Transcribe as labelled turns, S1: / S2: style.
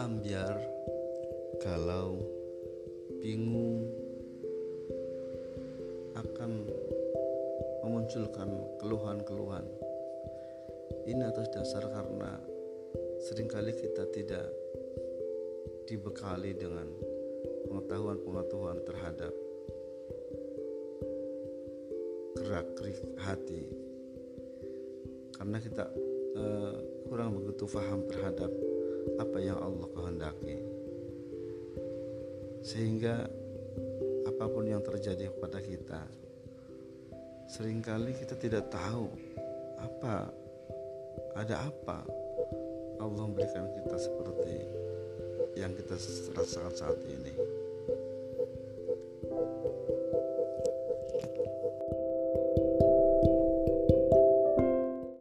S1: ambiar, galau, bingung akan memunculkan keluhan-keluhan. Ini atas dasar karena sering kali kita tidak dibekali dengan pengetahuan-pengetahuan terhadap gerak-gerik hati karena kita uh, kurang begitu paham terhadap apa yang Allah kehendaki. Sehingga apa pun yang terjadi kepada kita sering kali kita tidak tahu apa ada apa Allah memberikan kita seperti yang kita rasakan saat ini